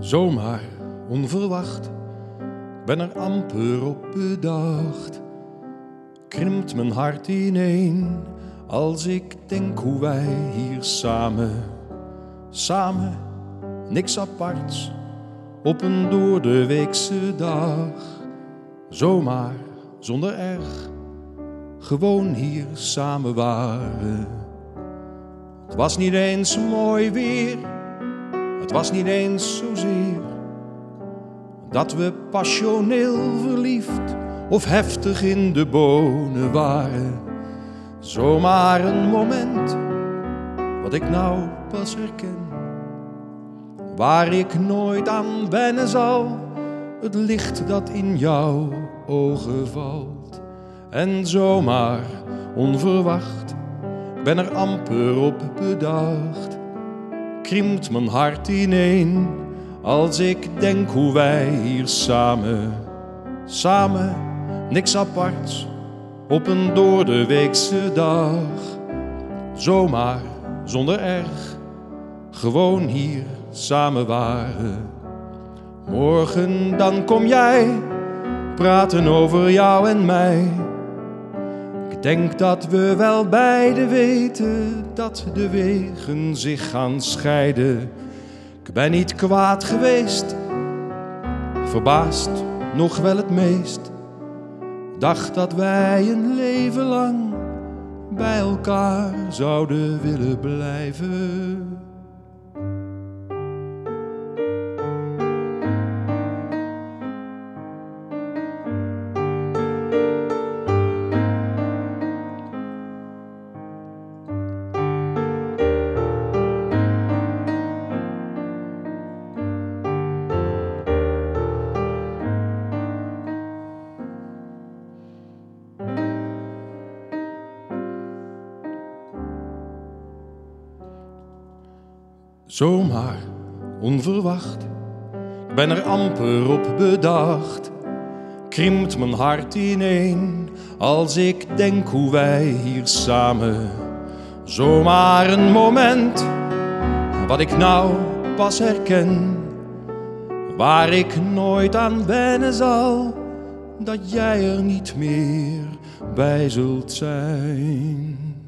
Zomaar, onverwacht, ben er amper op bedacht. Krimpt mijn hart ineen als ik denk hoe wij hier samen, samen, niks aparts, op een door de weekse dag. Zomaar, zonder erg, gewoon hier samen waren. Het was niet eens mooi weer, het was niet eens zozeer dat we passioneel verliefd of heftig in de bonen waren. Zomaar een moment, wat ik nou pas herken, waar ik nooit aan wennen zal, het licht dat in jouw ogen valt. En zomaar, onverwacht, ben er amper op bedacht, kriemt mijn hart ineen als ik denk hoe wij hier samen, samen, niks aparts, op een door de weekse dag, zomaar, zonder erg, gewoon hier samen waren. Morgen dan kom jij praten over jou en mij. Denk dat we wel beide weten dat de wegen zich gaan scheiden. Ik ben niet kwaad geweest, verbaasd nog wel het meest. Dacht dat wij een leven lang bij elkaar zouden willen blijven. Zomaar, onverwacht, ik ben er amper op bedacht. Krimpt mijn hart ineen als ik denk hoe wij hier samen. Zomaar een moment, wat ik nou pas herken. Waar ik nooit aan wennen zal, dat jij er niet meer bij zult zijn.